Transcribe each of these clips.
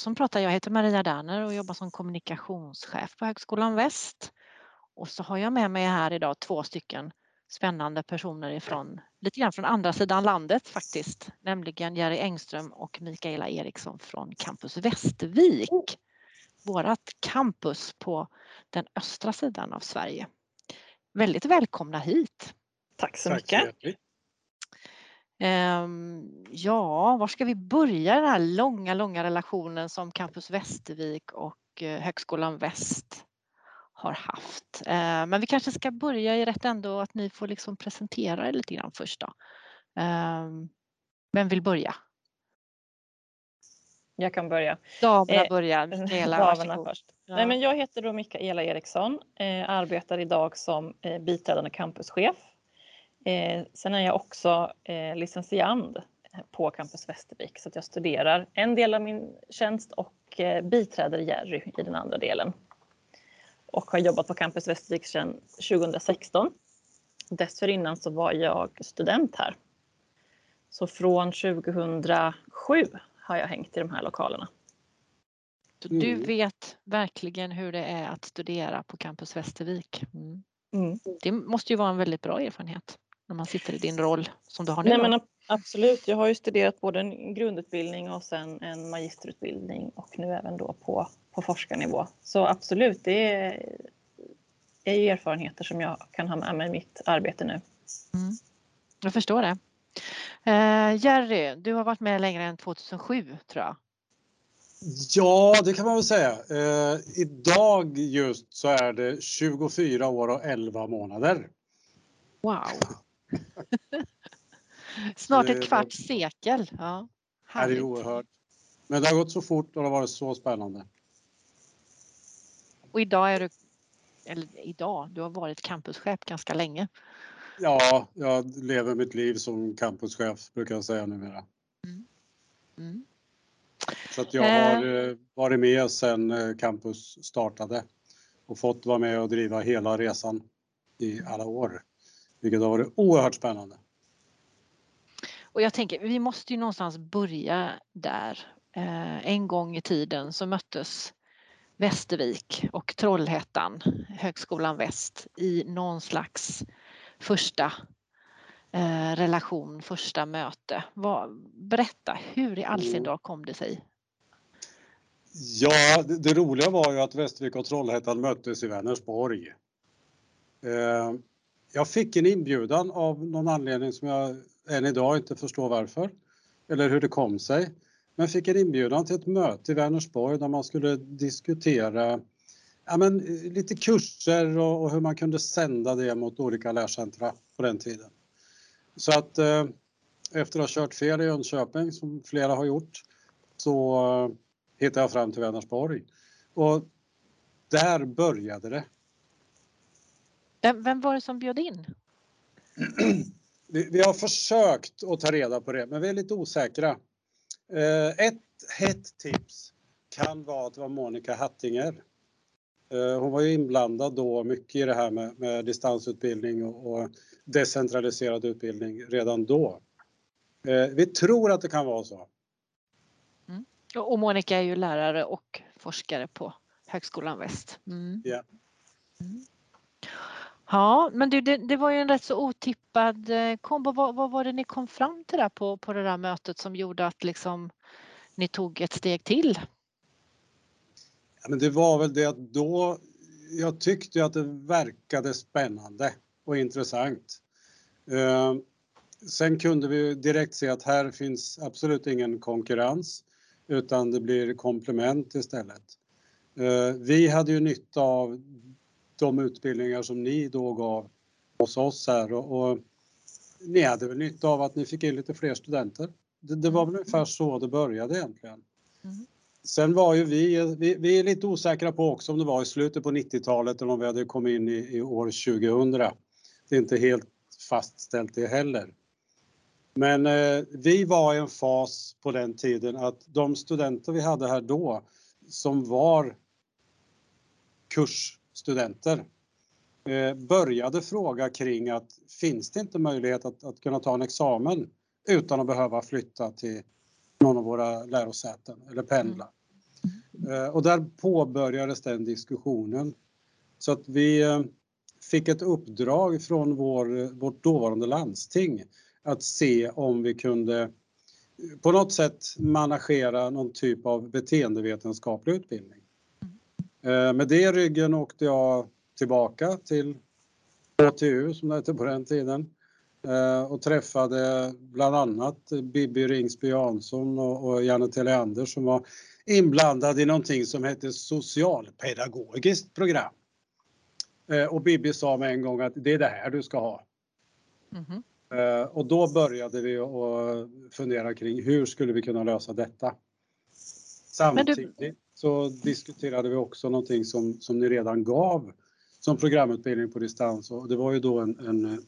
Och som pratar jag heter Maria Derner och jobbar som kommunikationschef på Högskolan Väst. Och så har jag med mig här idag två stycken spännande personer ifrån lite grann från andra sidan landet faktiskt, nämligen Jerry Engström och Mikaela Eriksson från Campus Västervik. Vårat campus på den östra sidan av Sverige. Väldigt välkomna hit. Tack så mycket. Tack Um, ja, var ska vi börja den här långa, långa relationen som Campus Västervik och uh, Högskolan Väst har haft. Uh, men vi kanske ska börja i rätt ändå att ni får liksom presentera er lite grann först då. Um, vem vill börja? Jag kan börja. Damerna eh, börjar. Mikaela, damerna först. Ja. Nej, men jag heter då Mikaela Eriksson, eh, arbetar idag som eh, biträdande campuschef Eh, sen är jag också eh, licentiand på Campus Västervik så att jag studerar en del av min tjänst och eh, biträder Jerry i den andra delen. Och har jobbat på Campus Västervik sedan 2016. Dessförinnan så var jag student här. Så från 2007 har jag hängt i de här lokalerna. Du mm. vet verkligen hur det är att studera på Campus Västervik. Mm. Mm. Det måste ju vara en väldigt bra erfarenhet när man sitter i din roll som du har nu? Nej, men absolut, jag har ju studerat både en grundutbildning och sen en magisterutbildning och nu även då på, på forskarnivå. Så absolut, det är, är ju erfarenheter som jag kan ha med mig i mitt arbete nu. Mm. Jag förstår det. Uh, Jerry, du har varit med längre än 2007 tror jag. Ja, det kan man väl säga. Uh, idag just så är det 24 år och 11 månader. Wow. Snart ett kvarts sekel. Ja, härligt. det är oerhört. Men det har gått så fort och det har varit så spännande. Och idag är du, eller idag, du har varit campuschef ganska länge. Ja, jag lever mitt liv som campuschef brukar jag säga numera. Mm. Mm. Så att jag har eh. eh varit med sedan eh, campus startade och fått vara med och driva hela resan i alla år vilket har varit oerhört spännande. Och jag tänker, vi måste ju någonstans börja där. Eh, en gång i tiden så möttes Västervik och Trollhättan, Högskolan Väst, i någon slags första eh, relation, första möte. Berätta, hur i all sin dag kom det sig? Ja, det, det, roliga var ju att Västervik och Trollhättan möttes i Vänersborg. Eh, jag fick en inbjudan av någon anledning som jag än idag inte förstår varför eller hur det kom sig. Men fick en inbjudan till ett möte i Vänersborg där man skulle diskutera ja, men, lite kurser och, och, hur man kunde sända det mot olika lärcentra på den tiden. Så att eh, efter att ha kört fel i Jönköping som flera har gjort så eh, hittade jag fram till Vänersborg. Och där började det. Vem, var det som bjöd in? Vi, vi, har försökt att ta reda på det, men vi är lite osäkra. Eh, ett hett tips kan vara att det var Monica Hattinger. Eh, hon var ju inblandad då mycket i det här med, med distansutbildning och, och, decentraliserad utbildning redan då. Eh, vi tror att det kan vara så. Mm. Och Monica är ju lärare och forskare på Högskolan Väst. Mm. Yeah. Mm. Ja, men du, det, det, var ju en rätt så otippad eh, kombo. Vad, vad, var det ni kom fram till där på, på det där mötet som gjorde att liksom ni tog ett steg till? Ja, men det var väl det att då, jag tyckte att det verkade spännande och intressant. Eh, sen kunde vi direkt se att här finns absolut ingen konkurrens utan det blir komplement istället. Eh, vi hade ju nytta av de utbildningar som ni då gav hos oss här och, och ni hade väl nytta av att ni fick in lite fler studenter. Det, det var väl ungefär så det började egentligen. Mm. Sen var ju vi, vi, vi, är lite osäkra på också om det var i slutet på 90-talet eller om vi hade kommit in i, i år 2000. Det är inte helt fastställt det heller. Men eh, vi var i en fas på den tiden att de studenter vi hade här då som var kurs studenter eh, började fråga kring att finns det inte möjlighet att, att kunna ta en examen utan att behöva flytta till någon av våra lärosäten eller pendla. Eh, och där påbörjades den diskussionen. Så att vi eh, fick ett uppdrag från vår, vårt dåvarande landsting att se om vi kunde på något sätt managera någon typ av beteendevetenskaplig utbildning. Med det i ryggen åkte jag tillbaka till HTU som det hette på den tiden och träffade bland annat Bibi Ringsby Jansson och Janne Teleander som var inblandad i någonting som hette socialpedagogiskt program. Och Bibi sa med en gång att det är det här du ska ha. Mm. Och då började vi att fundera kring hur skulle vi kunna lösa detta? Samtidigt. Så diskuterade vi också någonting som, som ni redan gav som programutbildning på distans och det var ju då en, en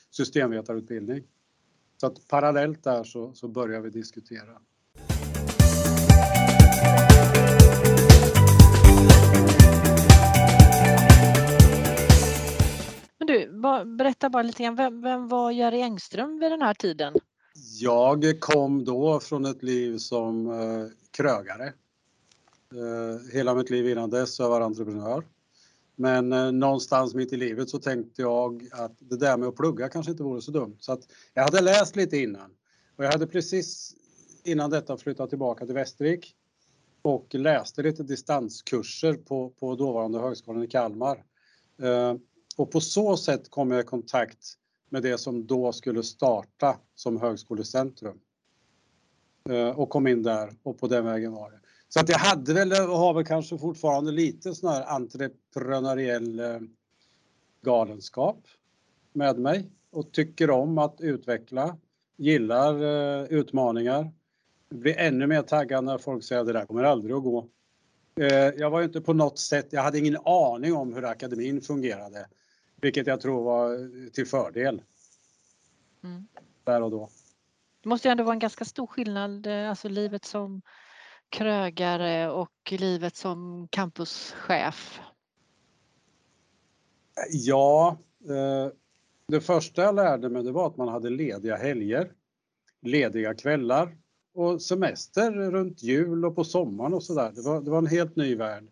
systemvetarutbildning. Så att parallellt där så, så börjar vi diskutera. Men du, berätta bara lite grann, vem, vem var Jerry Engström vid den här tiden? Jag kom då från ett liv som eh, krögare. Eh, hela mitt liv innan dess har jag varit entreprenör. Men eh, någonstans mitt i livet så tänkte jag att det där med att plugga kanske inte vore så dumt. Så att jag hade läst lite innan och jag hade precis innan detta flyttat tillbaka till Västervik och läste lite distanskurser på, på dåvarande högskolan i Kalmar. Eh, och på så sätt kom jag i kontakt med det som då skulle starta som högskolecentrum. Och kom in där och på den vägen var det. Så att jag hade väl och har väl kanske fortfarande lite sån här entreprenöriell eh, galenskap med mig och tycker om att utveckla, gillar eh, utmaningar. Blir ännu mer taggad när folk säger att det där kommer aldrig att gå. Eh, jag var inte på något sätt, jag hade ingen aning om hur akademin fungerade, vilket jag tror var till fördel. Mm. Där och då. Det måste ju ändå vara en ganska stor skillnad, alltså livet som krögare och livet som campuschef? Ja, eh, det första jag lärde mig det var att man hade lediga helger, lediga kvällar och semester runt jul och på sommaren och sådär. Det var, det var en helt ny värld.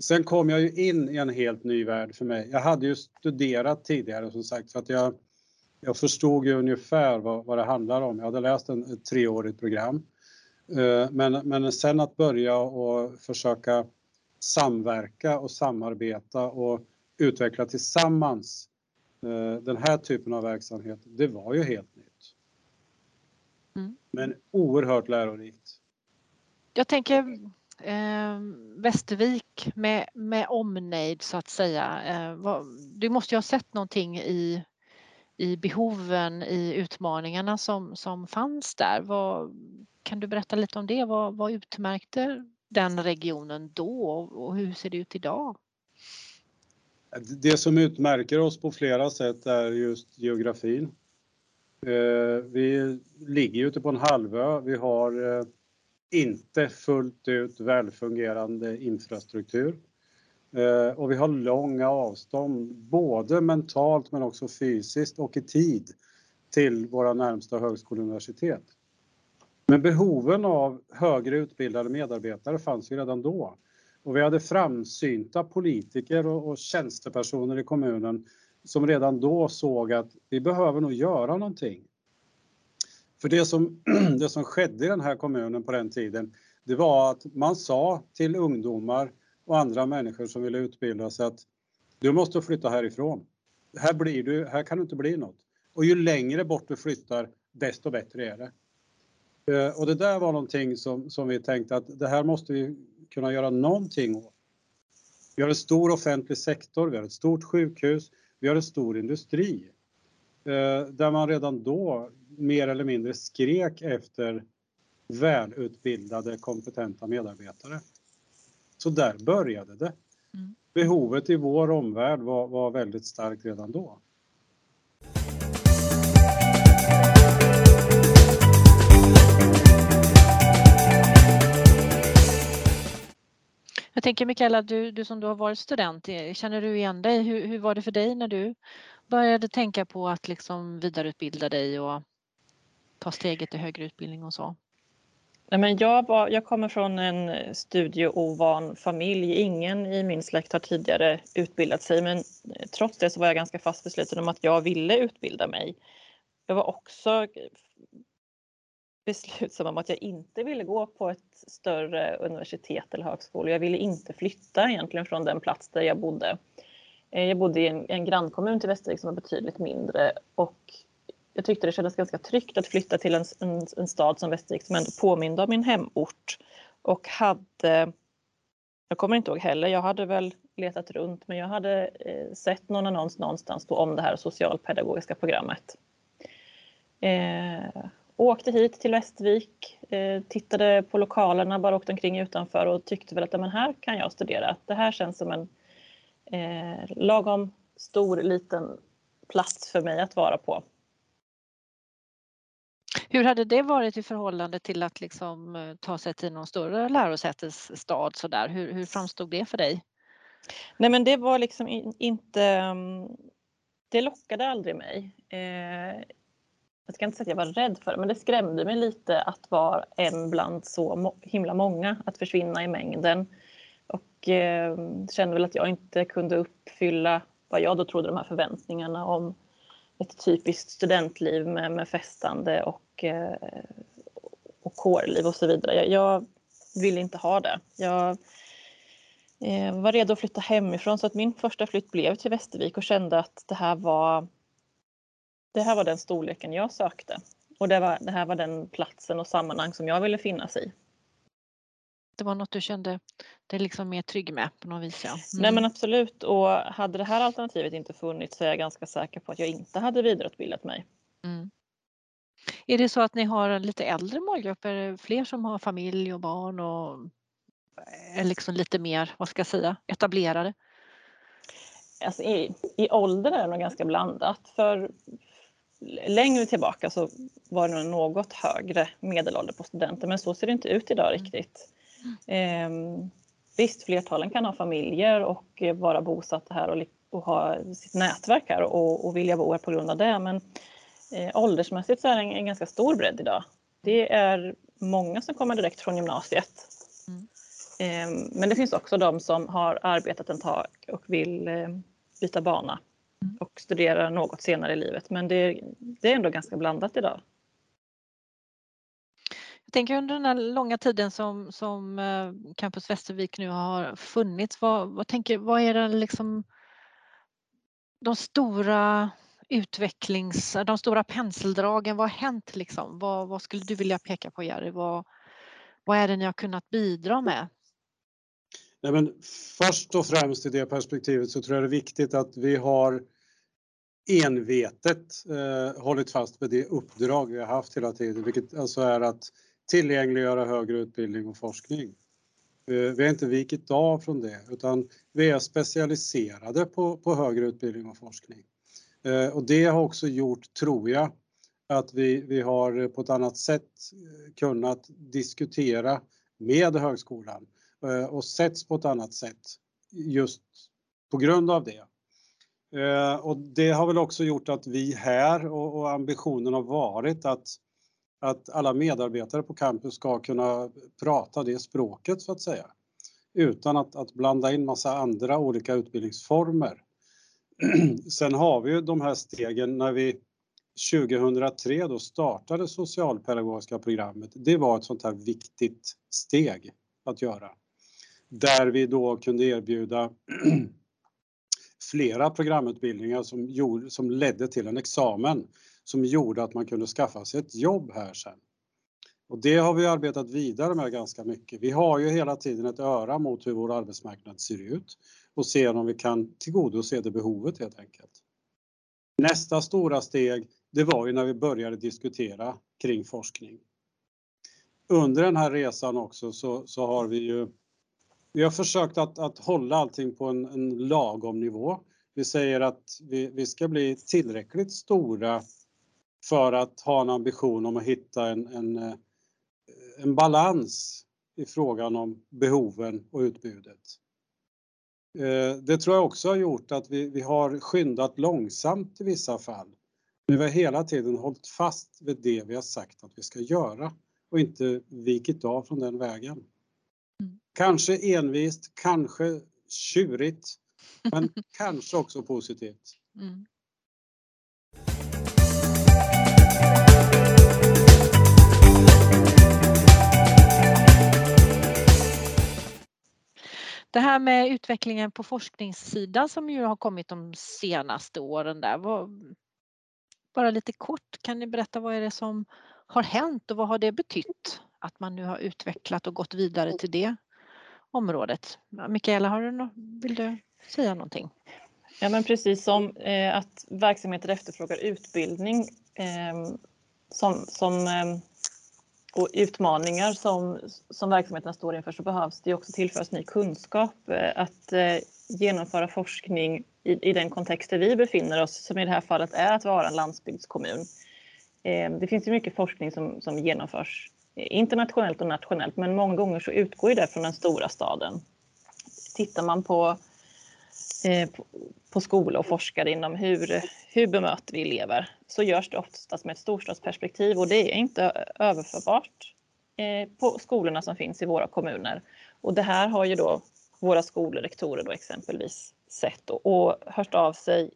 Sen kom jag ju in i en helt ny värld för mig. Jag hade ju studerat tidigare som sagt så att jag, jag förstod ju ungefär vad, vad det handlar om. Jag hade läst en, ett treårigt program Eh, men, men sen att börja och försöka samverka och samarbeta och utveckla tillsammans eh, den här typen av verksamhet, det var ju helt nytt. Mm. Men oerhört lärorikt. Jag tänker eh, Västervik med, med omnejd så att säga. Eh, vad, du måste ju ha sett någonting i, i behoven, i utmaningarna som, som fanns där. Vad, kan du berätta lite om det? Vad, vad utmärkte den regionen då och hur ser det ut idag? Det som utmärker oss på flera sätt är just geografin. Eh, vi ligger ute på en halvö. Vi har eh, inte fullt ut välfungerande infrastruktur. Eh, och vi har långa avstånd, både mentalt men också fysiskt och i tid till våra närmsta högskoleuniversitet. Men behoven av högre utbildade medarbetare fanns ju redan då. Och vi hade framsynta politiker och, och tjänstepersoner i kommunen som redan då såg att vi behöver nog göra någonting. För det som, det som skedde i den här kommunen på den tiden, det var att man sa till ungdomar och andra människor som ville utbilda sig att du måste flytta härifrån. Här, blir du, här kan du inte bli något. Och ju längre bort du flyttar, desto bättre är det. Eh, och det där var någonting som, som vi tänkte att det här måste vi kunna göra någonting åt. Vi har en stor offentlig sektor, vi har ett stort sjukhus, vi har en stor industri. Eh, där man redan då mer eller mindre skrek efter välutbildade, kompetenta medarbetare. Så där började det. Mm. Behovet i vår omvärld var, var väldigt starkt redan då. Jag tänker Mikaela, du, du som du har varit student, eh, känner du igen dig? Hur, hur var det för dig när du började tänka på att liksom vidareutbilda dig och ta steget till högre utbildning och så? Nej, men jag, var, jag kommer från en studieovan familj. Ingen i min släkt har tidigare utbildat sig men eh, trots det så var jag ganska fast besluten om att jag ville utbilda mig. Jag var också eh, beslutsam om att jag inte ville gå på ett större universitet eller högskola. Jag ville inte flytta egentligen från den plats där jag bodde. Eh, jag bodde i en, en grannkommun till Västervik som var betydligt mindre och jag tyckte det kändes ganska tryggt att flytta till en, en, en stad som Västervik som ändå påminde om min hemort. Och hade, jag kommer inte ihåg heller, jag hade väl letat runt men jag hade eh, sett någon annons någonstans då om det här socialpedagogiska programmet. Eh, åkte hit till Västervik, eh, tittade på lokalerna, bara åkte omkring utanför och tyckte väl att men här kan jag studera. Det här känns som en eh, lagom stor liten plats för mig att vara på. Hur hade det varit i förhållande till att liksom eh, ta sig till någon större lärosätesstad så där? Hur, hur framstod det för dig? Nej men det var liksom inte, mm, det lockade aldrig mig. Eh, jag ska inte säga att jag var rädd för det, men det skrämde mig lite att vara en bland så himla många, att försvinna i mängden. Och eh, kände väl att jag inte kunde uppfylla vad jag då trodde de här förväntningarna om ett typiskt studentliv med, med festande och, eh, och kårliv och så vidare. Jag, jag ville inte ha det. Jag eh, var redo att flytta hemifrån så att min första flytt blev till Västervik och kände att det här var det här var den storleken jag sökte och det, var, det här var den platsen och sammanhang som jag ville finnas i. Det var något du kände dig liksom mer trygg med på något vis? Ja. Mm. Nej men absolut och hade det här alternativet inte funnits så är jag ganska säker på att jag inte hade vidareutbildat mig. Mm. Är det så att ni har lite äldre målgrupp? Är det fler som har familj och barn och är liksom lite mer, vad ska jag säga, etablerade? Alltså i, I ålder är det nog ganska blandat. För längre tillbaka så var det något högre medelålder på studenter men så ser det inte ut idag mm. riktigt. Eh, visst, flertalen kan ha familjer och vara bosatta här och, och ha sitt nätverk här och, och vilja bo här på grund av det men eh, åldersmässigt så är det en, en, ganska stor bredd idag. Det är många som kommer direkt från gymnasiet. Mm. Eh, men det finns också de som har arbetat ett tag och vill eh, byta bana och studera något senare i livet. Men det, det är ändå ganska blandat idag. Jag tänker under den här långa tiden som, som eh, Campus Västervik nu har funnits, vad, vad, tänker, vad är det liksom de stora utvecklings, de stora penseldragen, vad har hänt liksom? Vad, vad skulle du vilja peka på Jerry? Vad, vad är det ni har kunnat bidra med? Nej, men först och främst i det perspektivet så tror jag det är viktigt att vi har envetet eh, hållit fast vid det uppdrag vi har haft hela tiden, vilket alltså är att tillgängliggöra högre utbildning och forskning. Eh, vi har inte vikit av från det utan vi är specialiserade på, på högre utbildning och forskning. Eh, och det har också gjort, tror jag, att vi, vi har på ett annat sätt eh, kunnat diskutera med högskolan eh, Eh, och setts på ett annat sätt just på grund av det. Eh, och det har väl också gjort att vi här och, och ambitionen har varit att, att alla medarbetare på campus ska kunna prata det språket så att säga. Utan att, att blanda in massa andra olika utbildningsformer. Sen har vi ju de här stegen när vi 2003 då startade socialpedagogiska programmet. Det var ett sånt här viktigt steg att göra. Där vi då kunde erbjuda flera programutbildningar som, gjorde, som ledde till en examen som gjorde att man kunde skaffa sig ett jobb här sen. Och det har vi arbetat vidare med ganska mycket. Vi har ju hela tiden ett öra mot hur vår arbetsmarknad ser ut och ser om vi kan tillgodose det behovet helt enkelt. Nästa stora steg, det var ju när vi började diskutera kring forskning. Under den här resan också så, så har vi ju vi har försökt att, att hålla allting på en, en lagom nivå. Vi säger att vi, vi ska bli tillräckligt stora för att ha en ambition om att hitta en, en, eh, en balans i frågan om behoven och utbudet. Eh, det tror jag också har gjort att vi, vi har skyndat långsamt i vissa fall. Men vi har hela tiden hållit fast vid det vi har sagt att vi ska göra och inte vikit av från den vägen. Mm. Kanske envist, kanske tjurigt, men kanske också positivt. Mm. Det här med utvecklingen på forskningssidan som ju har kommit de senaste åren där. Vad, bara lite kort, kan ni berätta vad är det som har hänt och vad har det betytt att man nu har utvecklat och gått vidare till det området? Mikaela, har du no vill du säga någonting? Ja men precis som eh, att verksamheter efterfrågar utbildning eh, som, som eh, och utmaningar som, som verksamheterna står inför så behövs det också tillföras ny kunskap. Eh, att eh, genomföra forskning i, i den kontext där vi befinner oss, som i det här fallet är att vara en landsbygdskommun. Eh, det finns ju mycket forskning som, som genomförs internationellt och nationellt, men många gånger så utgår det från den stora staden. Tittar man på, eh, på, på skola och forskare inom hur, hur bemöter vi elever så görs det oftast med ett storstadsperspektiv och det är inte överförbart eh, på skolorna som finns i våra kommuner. Och det här har ju då våra skolrektorer då exempelvis sett och, och hört av sig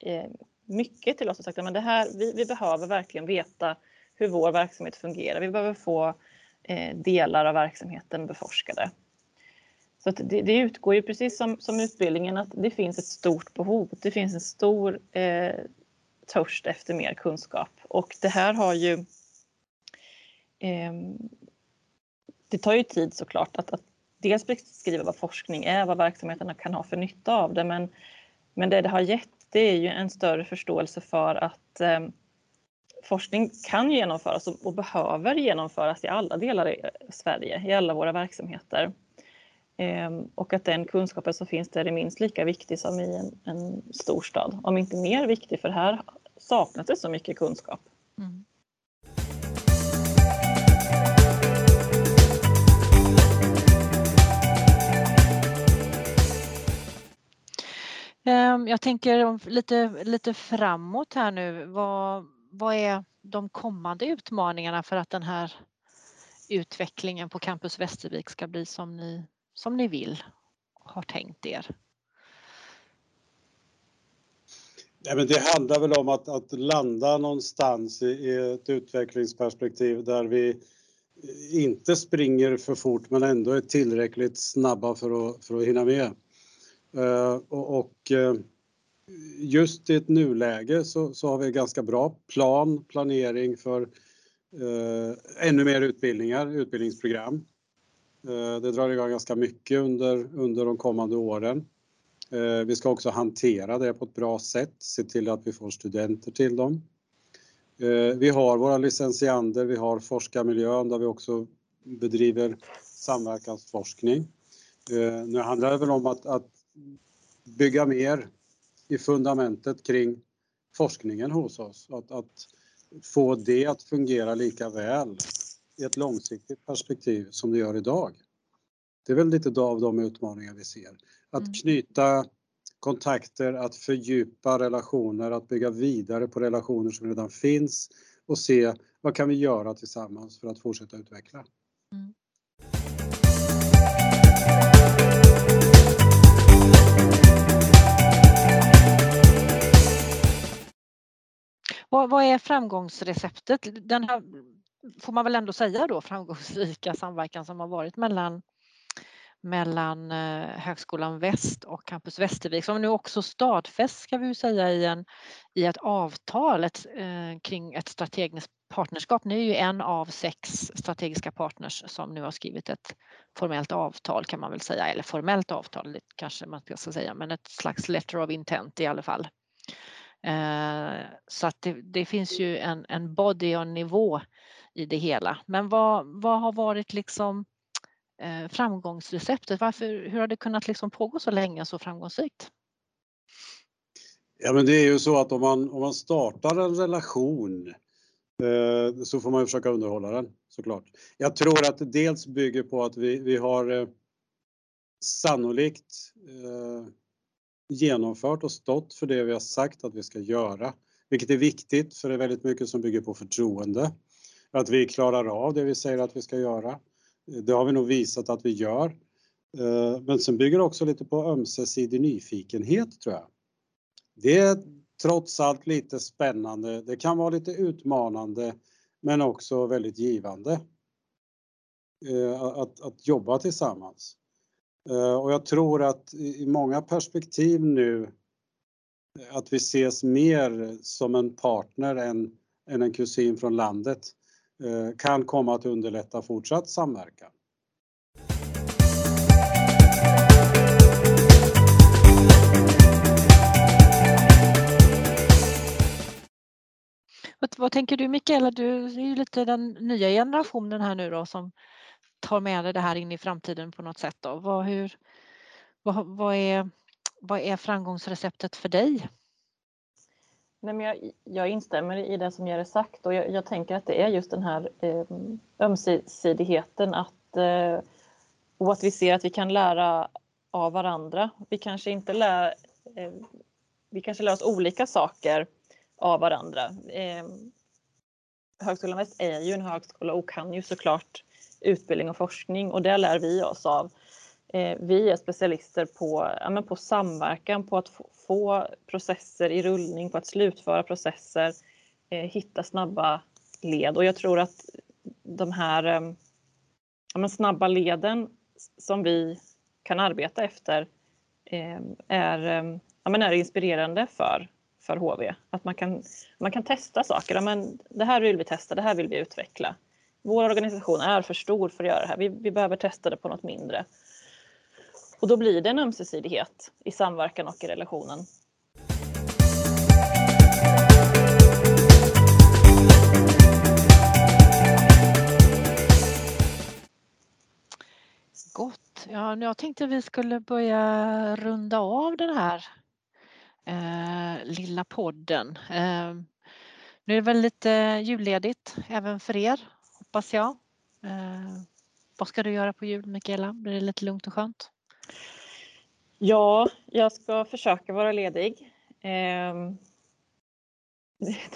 eh, mycket till oss och sagt att det här, vi, vi, behöver verkligen veta hur vår verksamhet fungerar. Vi behöver få eh, delar av verksamheten beforskade. Så det, det, utgår ju precis som, som utbildningen att det finns ett stort behov. Det finns en stor eh, törst efter mer kunskap och det här har ju eh, det tar ju tid såklart att, att dels beskriva vad forskning är, vad verksamheterna kan ha för nytta av det, men, men det det har gett det är ju en större förståelse för att eh, forskning kan genomföras och, behöver genomföras i alla delar i Sverige, i alla våra verksamheter. Ehm, och att den kunskapen som finns där är minst lika viktig som i en, en storstad, om inte mer viktig, för här saknas det så mycket kunskap. Mm. Ehm, jag tänker lite, lite framåt här nu. Vad, vad är de kommande utmaningarna för att den här utvecklingen på Campus Västervik ska bli som ni, som ni vill, har tänkt er? Ja, men det handlar väl om att, att landa någonstans i, i ett utvecklingsperspektiv där vi inte springer för fort men ändå är tillräckligt snabba för att, för att hinna med. Uh, och, och uh, just i ett nuläge så, så har vi ganska bra plan, planering för eh, ännu mer utbildningar, utbildningsprogram. Eh, det drar igång ganska mycket under, under de kommande åren. Eh, vi ska också hantera det på ett bra sätt, se till att vi får studenter till dem. Eh, vi har våra licentiander, vi har forskarmiljön där vi också bedriver samverkansforskning. Eh, nu handlar det väl om att, att bygga mer i fundamentet kring forskningen hos oss. Att, att, få det att fungera lika väl i ett långsiktigt perspektiv som det gör idag. Det är väl lite av de utmaningar vi ser. Att mm. knyta kontakter, att fördjupa relationer, att bygga vidare på relationer som redan finns och se vad kan vi göra tillsammans för att fortsätta utveckla. Mm. Vad, vad, är framgångsreceptet? Den här, får man väl ändå säga då, framgångsrika samverkan som har varit mellan mellan eh, Högskolan Väst och Campus Västervik som nu också stadfäst ska vi säga i, en, i ett avtal ett, eh, kring ett strategiskt partnerskap. Ni är ju en av sex strategiska partners som nu har skrivit ett formellt avtal kan man väl säga, eller formellt avtal kanske man ska säga, men ett slags letter of intent i alla fall. Eh, så att det, det, finns ju en, en body on nivå i det hela. Men vad, vad har varit liksom Eh, framgångsreceptet? Varför, hur har det kunnat liksom pågå så länge så framgångsrikt? Ja men det är ju så att om man, om man startar en relation eh, så får man ju försöka underhålla den såklart. Jag tror att det dels bygger på att vi, vi har eh, sannolikt eh, genomfört och stått för det vi har sagt att vi ska göra, vilket är viktigt för det är väldigt mycket som bygger på förtroende. att vi klarar av det vi säger att vi ska göra. Det har vi nog visat att vi gör. Eh, men sen bygger det också lite på ömsesidig nyfikenhet tror jag. Det är trots allt lite spännande. Det kan vara lite utmanande men också väldigt givande. Eh, att, att jobba tillsammans. Eh, och jag tror att i många perspektiv nu eh, att vi ses mer som en partner än, än en kusin från landet eh, kan komma att underlätta fortsatt samverkan. Vad, vad tänker du Mikaela? Du är ju lite den nya generationen här nu då som tar med dig det här in i framtiden på något sätt. Då. Vad, hur, vad, vad, är, vad är framgångsreceptet för dig? Nej, men jag, jag instämmer i det som Jerry sagt och jag, jag, tänker att det är just den här eh, ömsesidigheten att, eh, och att vi ser att vi kan lära av varandra. Vi kanske inte lär, eh, vi kanske lär oss olika saker av varandra. Eh, Högskolan Väst är ju en högskola och kan ju såklart utbildning och forskning och det lär vi oss av. Eh, vi är specialister på, ja, men på samverkan, på att få, processer i rullning, på att slutföra processer, eh, hitta snabba led och jag tror att de här eh, ja, snabba leden som vi kan arbeta efter är, ja, men är inspirerande för för HV. Att man kan, man kan testa saker. Men det här vill vi testa, det här vill vi utveckla. Vår organisation är för stor för att göra det här. Vi, vi behöver testa det på något mindre. Och då blir det en ömsesidighet i samverkan och i relationen. Gott. Ja, jag tänkte vi skulle börja runda av den här eh, lilla podden. Eh, nu är det väl lite julledigt även för er, hoppas jag. Eh, vad ska du göra på jul, Mikaela? Blir det lite lugnt och skönt? Ja, jag ska försöka vara ledig. Eh,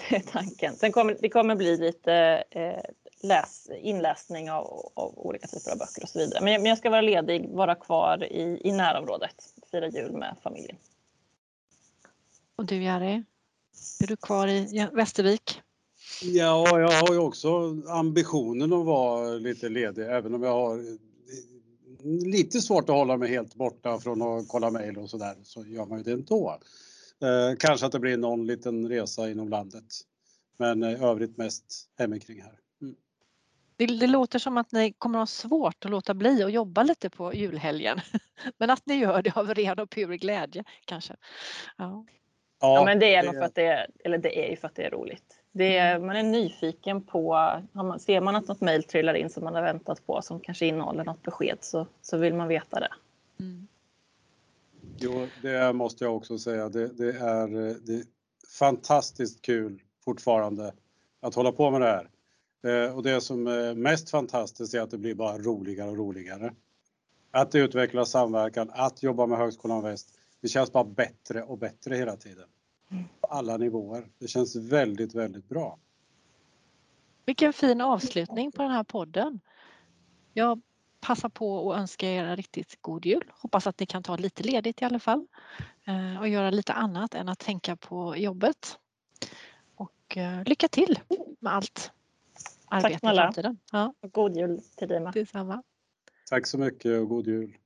det är tanken. Sen kommer det kommer bli lite eh, läs, inläsning av, av, olika typer av böcker och så vidare. Men jag, men jag ska vara ledig, vara kvar i, i närområdet, fira jul med familjen. Och du Jari? Är du kvar i Västervik? Ja, jag har ju också ambitionen att vara lite ledig även om jag har lite svårt att hålla mig helt borta från att kolla mejl och sådär så gör man ju det ändå. Eh, kanske att det blir någon liten resa inom landet. Men i övrigt mest hemikring här. Mm. Det, det, låter som att ni kommer att ha svårt att låta bli att jobba lite på julhelgen. Men att ni gör det av ren och pur glädje kanske. Ja. Ja, ja men det är det... för att det är, eller det är ju för att det är roligt. Det är, man är nyfiken på, man, ser man att något mejl trillar in som man har väntat på som kanske innehåller något besked så, så vill man veta det. Mm. Jo, det måste jag också säga. Det, det, är, det är fantastiskt kul fortfarande att hålla på med det här. Eh, och det som är mest fantastiskt är att det blir bara roligare och roligare. Att utveckla samverkan, att jobba med Högskolan Väst. Det känns bara bättre och bättre hela tiden på alla nivåer. Det känns väldigt, väldigt bra. Vilken fin avslutning på den här podden. Jag passar på att önska er en riktigt god jul. Hoppas att ni kan ta lite ledigt i alla fall eh, och göra lite annat än att tänka på jobbet. Och eh, lycka till med allt arbete Tack, i framtiden. Ja. God jul till dig med. Detsamma. Tack så mycket och god jul.